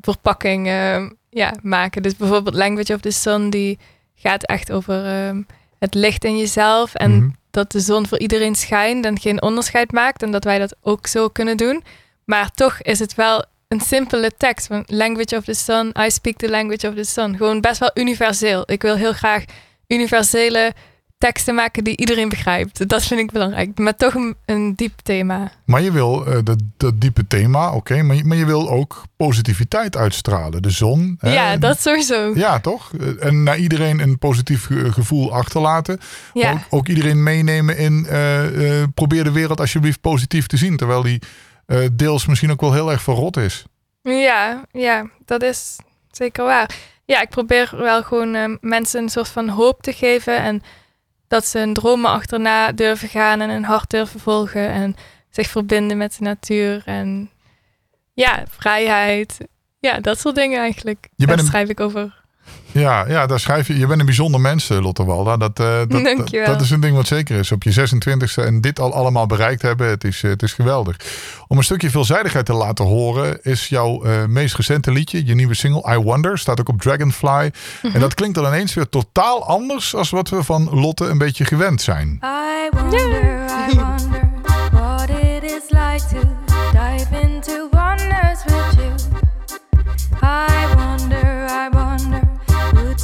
S2: verpakking ehm, ja, maken. Dus bijvoorbeeld Language of the Sun, die gaat echt over ehm, het licht in jezelf. En
S1: Mhm.
S2: dat de zon voor iedereen schijnt en geen onderscheid maakt. En dat wij dat ook zo kunnen doen. Maar toch is het wel een simpele tekst. Van language of the sun, I speak the language of the sun. Gewoon best wel universeel. Ik wil heel graag universele teksten maken die iedereen begrijpt. Dat vind ik belangrijk. Maar toch een, een diep thema.
S1: Maar je wil eh, dat, dat diepe thema, oké, maar, je- maar je wil ook positiviteit uitstralen. De zon. hè?
S2: ja, dat sowieso.
S1: Ja, toch? Eh, En naar iedereen een positief ge- gevoel achterlaten.
S2: Ja,
S1: Ook, ook iedereen meenemen in eh, probeer de wereld alsjeblieft positief te zien. Terwijl die eh, deels misschien ook wel heel erg verrot is.
S2: ja, ja, dat is zeker waar. Ja, ik probeer wel gewoon eh, mensen een soort van hoop te geven. En dat ze hun dromen achterna durven gaan en hun hart durven volgen. En zich verbinden met de natuur. En ja, vrijheid. Ja, dat soort dingen eigenlijk.
S1: Je
S2: Daar schrijf ik over.
S1: Ja, ja, daar schrijf je. Je bent een bijzonder mens, eh, Lotte Walda. Dat, eh, dat, dat, is een ding wat zeker is. Op je 26e en dit al allemaal bereikt hebben, het is, eh, het is geweldig. Om een stukje veelzijdigheid te laten horen, is jouw eh, meest recente liedje, je nieuwe single I Wonder, staat ook op Dragonfly.
S2: Mhm.
S1: En dat klinkt dan ineens weer totaal anders als wat we van Lotte een beetje gewend zijn.
S3: I wonder, I wonder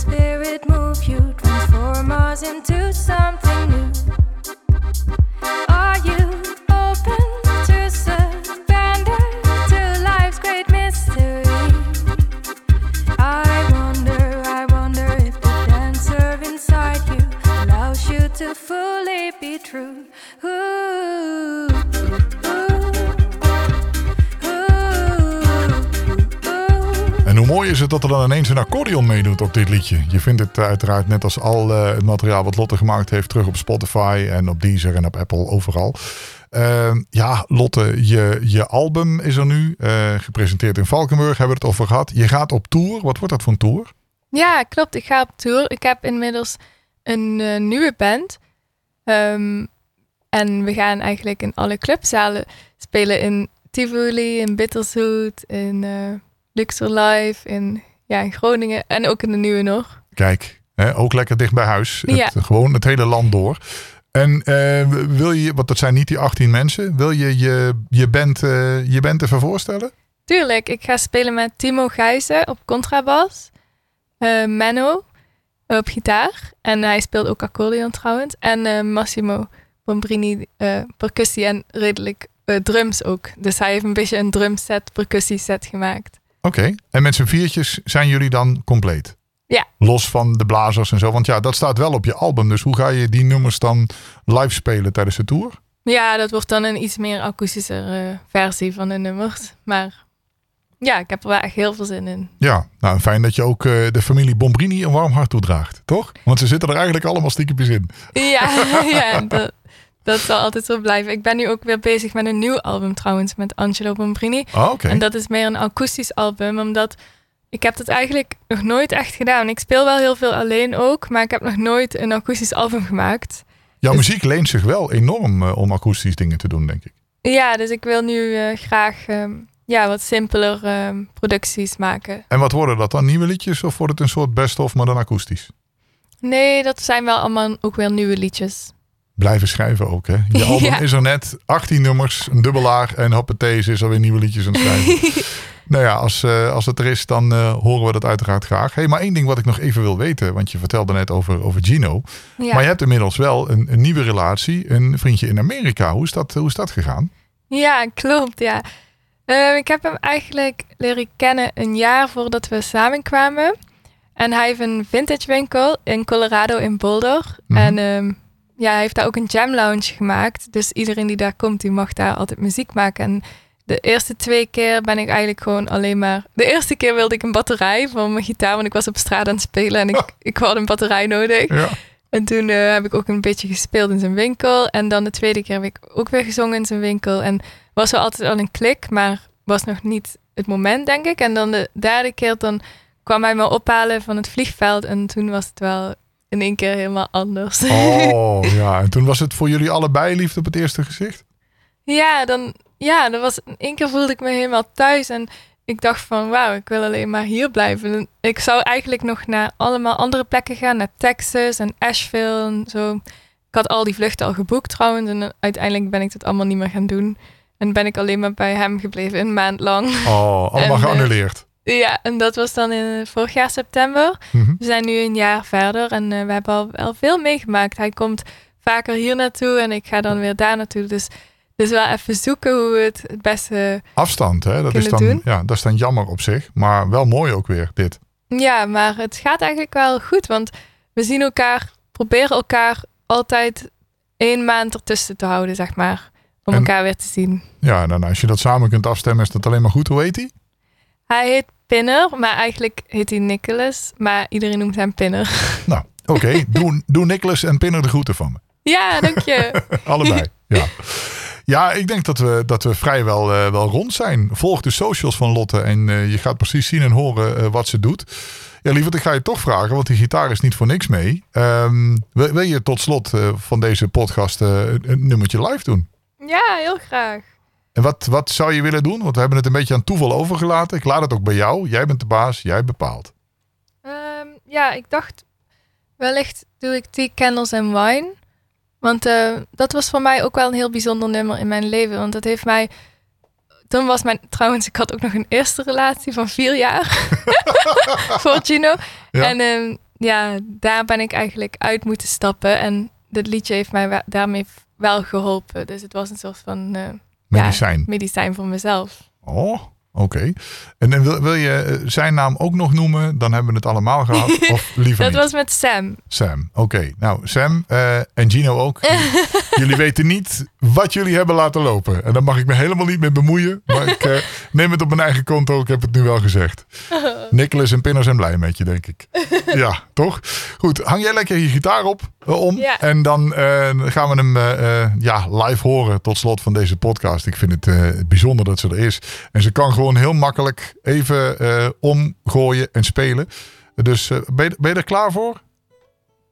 S3: spirit move you, transform us into something new? Are you open to surrender to life's great mystery? I wonder, I wonder if the dancer inside you allows you to fully be true. Ooh,
S1: mooi is het dat er dan ineens een accordeon meedoet op dit liedje. Je vindt het uiteraard net als al eh, het materiaal wat Lotte gemaakt heeft terug op Spotify en op Deezer en op Apple, overal. Eh, ja, Lotte, je, je album is er nu, eh, gepresenteerd in Valkenburg, hebben we het over gehad. Je gaat op tour. Wat wordt dat voor een tour?
S2: Ja, klopt. Ik ga op tour. Ik heb inmiddels een eh, nieuwe band. Ehm, en we gaan eigenlijk in alle clubzalen spelen. In Tivoli, in Bitterzoet, in Luxor Live, in, ja, in Groningen en ook in de Nieuwe nog.
S1: Kijk, hè, ook lekker dicht bij huis. Het,
S2: Ja.
S1: Gewoon het hele land door. En eh, wil je, want dat zijn niet die 18 mensen, wil je je, je, band, eh, je band even voorstellen?
S2: Tuurlijk, ik ga spelen met Timo Gijzen op contrabas. eh Menno op gitaar. En hij speelt ook accordeon trouwens. En Massimo Bombrini percussie en redelijk drums ook. Dus hij heeft een beetje een drumset, percussieset gemaakt.
S1: Oké, en met z'n viertjes zijn jullie dan compleet?
S2: Ja.
S1: Los van de blazers en zo. Want ja, dat staat wel op je album. Dus hoe ga je die nummers dan live spelen tijdens de tour?
S2: Ja, dat wordt dan een iets meer akoestische eh, versie van de nummers. Maar ja, ik heb er wel echt heel veel zin in.
S1: Ja, nou fijn dat je ook eh, de familie Bombrini een warm hart toedraagt, toch? Want ze zitten er eigenlijk allemaal stiekempjes in.
S2: Ja, ja dat, dat zal altijd zo blijven. Ik ben nu ook weer bezig met een nieuw album trouwens met Angelo Bombrini.
S1: Oké.
S2: En dat is meer een akoestisch album, omdat ik heb dat eigenlijk nog nooit echt gedaan. Ik speel wel heel veel alleen ook, maar ik heb nog nooit een akoestisch album gemaakt.
S1: Jouw
S2: dus-
S1: muziek leent zich wel enorm eh, om akoestisch dingen te doen, denk ik.
S2: Ja, dus ik wil nu eh, graag ehm, ja, wat simpeler ehm, producties maken.
S1: En wat worden dat dan? Nieuwe liedjes of wordt het een soort best-of, maar dan akoestisch?
S2: Nee, dat zijn wel allemaal ook weer nieuwe liedjes.
S1: Blijven schrijven ook, hè? Je album
S2: Ja.
S1: is er net, 18 nummers, een dubbelaar en hoppatee, ze is alweer nieuwe liedjes aan het schrijven. nou ja, als, eh, als het er is, dan eh, horen we dat uiteraard graag. Hey, maar één ding wat ik nog even wil weten, want je vertelde net over, over Gino.
S2: Ja.
S1: Maar je hebt inmiddels wel een, een nieuwe relatie, een vriendje in Amerika. Hoe is dat, hoe is dat gegaan?
S2: Ja, klopt, ja. Ehm, ik heb hem eigenlijk leren kennen een jaar voordat we samenkwamen. En hij heeft een vintage winkel in Colorado in Boulder.
S1: Mhm.
S2: En ehm, ja, hij heeft daar ook een jam lounge gemaakt. Dus iedereen die daar komt, die mag daar altijd muziek maken. En de eerste twee keer ben ik eigenlijk gewoon alleen maar... De eerste keer wilde ik een batterij voor mijn gitaar, want ik was op straat aan het spelen en ik, ik had een batterij nodig.
S1: Ja.
S2: En toen eh, heb ik ook een beetje gespeeld in zijn winkel. En dan de tweede keer heb ik ook weer gezongen in zijn winkel. En was wel altijd al een klik, maar was nog niet het moment, denk ik. En dan de derde keer, dan kwam hij me ophalen van het vliegveld. En toen was het wel in één keer helemaal anders.
S1: Oh ja, en toen was het voor jullie allebei liefde op het eerste gezicht?
S2: ja, dan, ja, dat was, in één keer voelde ik me helemaal thuis. En ik dacht van, wauw, ik wil alleen maar hier blijven. En ik zou eigenlijk nog naar allemaal andere plekken gaan. Naar Texas en Asheville en zo. Ik had al die vluchten al geboekt trouwens. En uiteindelijk ben ik dat allemaal niet meer gaan doen. En ben ik alleen maar bij hem gebleven, een maand lang.
S1: Oh, allemaal
S2: En, eh,
S1: geannuleerd.
S2: Ja, en dat was dan in vorig jaar september.
S1: Mhm.
S2: We zijn nu een jaar verder en eh, we hebben al wel veel meegemaakt. Hij komt vaker hier naartoe en ik ga dan weer daar naartoe. Dus het is wel even zoeken hoe we het het beste...
S1: Afstand, hè? Dat is, dan,
S2: doen.
S1: ja, dat is dan jammer op zich. Maar wel mooi ook weer, dit.
S2: Ja, maar het gaat eigenlijk wel goed, want we zien elkaar, proberen elkaar altijd één maand ertussen te houden, zeg maar. Om
S1: En-
S2: elkaar weer te zien.
S1: Ja, dan als je dat samen kunt afstemmen, is dat alleen maar goed. Hoe heet hij?
S2: Hij heet Pinner, maar eigenlijk heet hij Nicholas. Maar iedereen noemt hem Pinner.
S1: Nou, oké. doe, doe Nicholas en Pinner de groeten van me.
S2: ja, dank je.
S1: Allebei, ja. Ja, ik denk dat we, dat we vrijwel eh, wel rond zijn. Volg de socials van Lotte en eh, je gaat precies zien en horen eh, wat ze doet. Ja, lieverd, ik ga je toch vragen, want die gitaar is niet voor niks mee. Ehm, wil, wil je tot slot van deze podcast een nummertje live doen?
S2: ja, heel graag.
S1: En wat, wat zou je willen doen? Want we hebben het een beetje aan toeval overgelaten. Ik laat het ook bij jou. Jij bent de baas, jij bepaalt.
S2: Ehm, ja, ik dacht wellicht doe ik Tea, Candles and Wine. Want eh, dat was voor mij ook wel een heel bijzonder nummer in mijn leven. Want dat heeft mij... Toen was mijn... Trouwens, ik had ook nog een eerste relatie van vier jaar. voor Gino.
S1: Ja.
S2: En ehm, ja, daar ben ik eigenlijk uit moeten stappen. En dit liedje heeft mij daarmee wel geholpen. Dus het was een soort van... eh,
S1: Medicijn.
S2: medicijn voor mezelf.
S1: Oh, Oké. En, en wil, wil je eh, zijn naam ook nog noemen? Dan hebben we het allemaal gehad. Of liever
S2: Dat
S1: niet?
S2: was met Sam.
S1: Sam. Oké. Nou, Sam eh, en Gino ook. jullie weten niet wat jullie hebben laten lopen. En daar mag ik me helemaal niet mee bemoeien. Maar ik eh, neem het op mijn eigen konto. Ik heb het nu wel gezegd. Nicholas en Pinner zijn blij met je, denk ik. Ja, toch? Goed. Hang jij lekker je gitaar op eh, om.
S2: Ja.
S1: En dan eh, gaan we hem ja, live horen tot slot van deze podcast. Ik vind het bijzonder dat ze er is. En ze kan gewoon heel makkelijk even omgooien en spelen. Dus ben, je, ben je er klaar voor?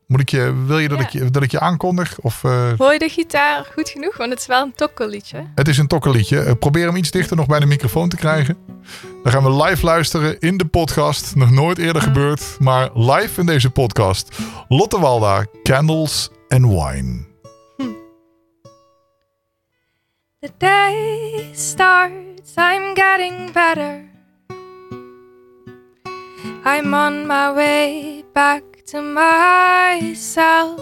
S1: Moet ik je, wil je dat,
S2: Ja.
S1: ik je dat ik je aankondig? Of, eh,
S2: Hoor je de gitaar goed genoeg? Want het is wel een tokkelliedje.
S1: het is een tokkelliedje. Eh, probeer hem iets dichter nog bij de microfoon te krijgen. Dan gaan we live luisteren in de podcast. Nog nooit eerder gebeurd, maar live in deze podcast. Lotte Walda, Candles and Wine.
S2: The day starts, I'm getting better. I'm on my way back to myself.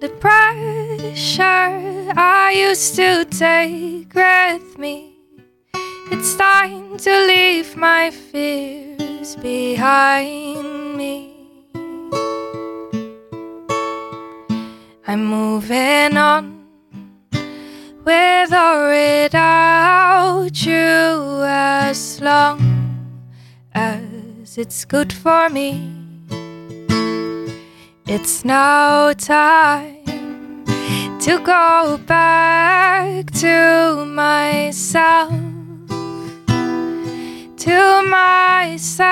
S2: The pressure I used to take with me. It's time to leave my fears behind me. I'm moving on with or without you as long as it's good for me. It's now time to go back to myself, to myself.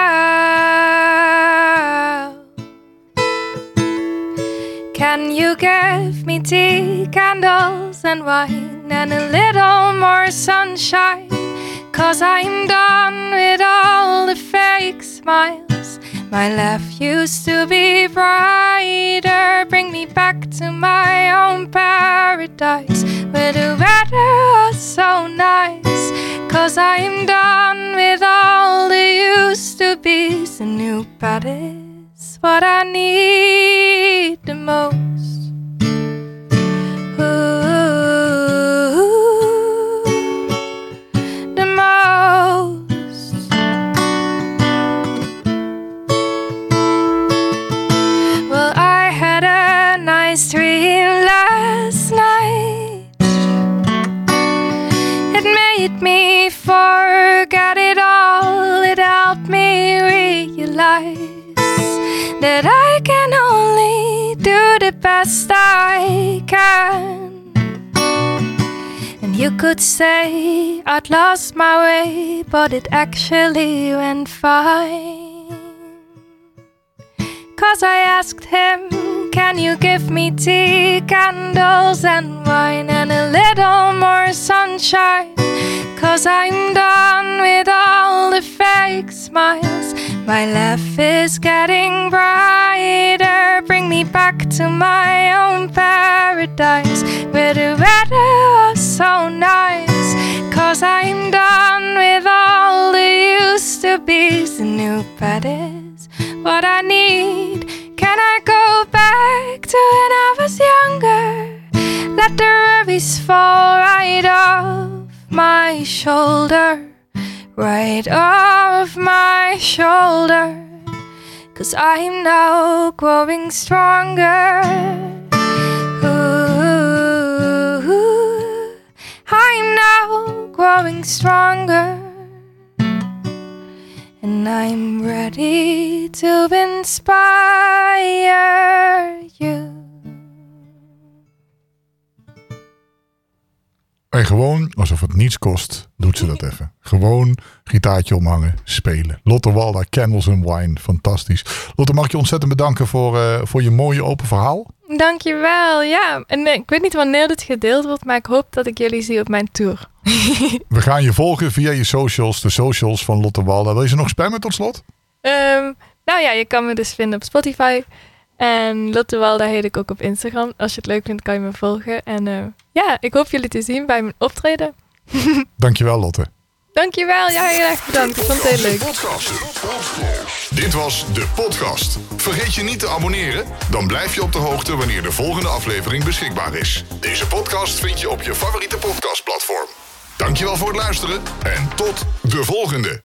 S2: Can you give me tea, candles, and wine, and a little more sunshine? Cause I'm done with all the fake smiles. My laugh used to be brighter. Bring me back to my own paradise where the weather was so nice. Cause I'm done with all the used to be's. The new bed is what I need the most. That I can only do the best I can. And you could say I'd lost my way, but it actually went fine. Cause I asked him, Can you give me tea, candles, and wine, and a little more sunshine? Cause I'm done with all the fake smiles. My laugh is getting brighter. Bring me back to my own paradise where the weather was so nice. Cause I'm done with all the used to be's. The new bed is what I need. Can I go back shoulder, right off my shoulder. Cause I'm now growing stronger. Ooh, I'm now growing stronger. And I'm ready to inspire
S1: gewoon, alsof het niets kost, doet ze dat even. Gewoon gitaartje omhangen, spelen. Lotte Walda, Candles and Wine, fantastisch. Lotte, mag ik je ontzettend bedanken voor, eh, voor je mooie open verhaal.
S2: Dankjewel, ja. En eh, ik weet niet wanneer dit gedeeld wordt, maar ik hoop dat ik jullie zie op mijn tour.
S1: We gaan je volgen via je socials, de socials van Lotte Walda. Wil je ze nog spammen tot slot?
S2: Ehm, nou ja, je kan me dus vinden op Spotify. En Lotte Walda heet ik ook op Instagram. Als je het leuk vindt, kan je me volgen. En eh, ja, ik hoop jullie te zien bij mijn optreden.
S1: Dankjewel Lotte.
S2: Dankjewel, ja, heel erg bedankt. Ik vond het heel leuk.
S1: Dit was de podcast. Vergeet je niet te abonneren, dan blijf je op de hoogte wanneer de volgende aflevering beschikbaar is. Deze podcast vind je op je favoriete podcastplatform. Dankjewel voor het luisteren en tot de volgende.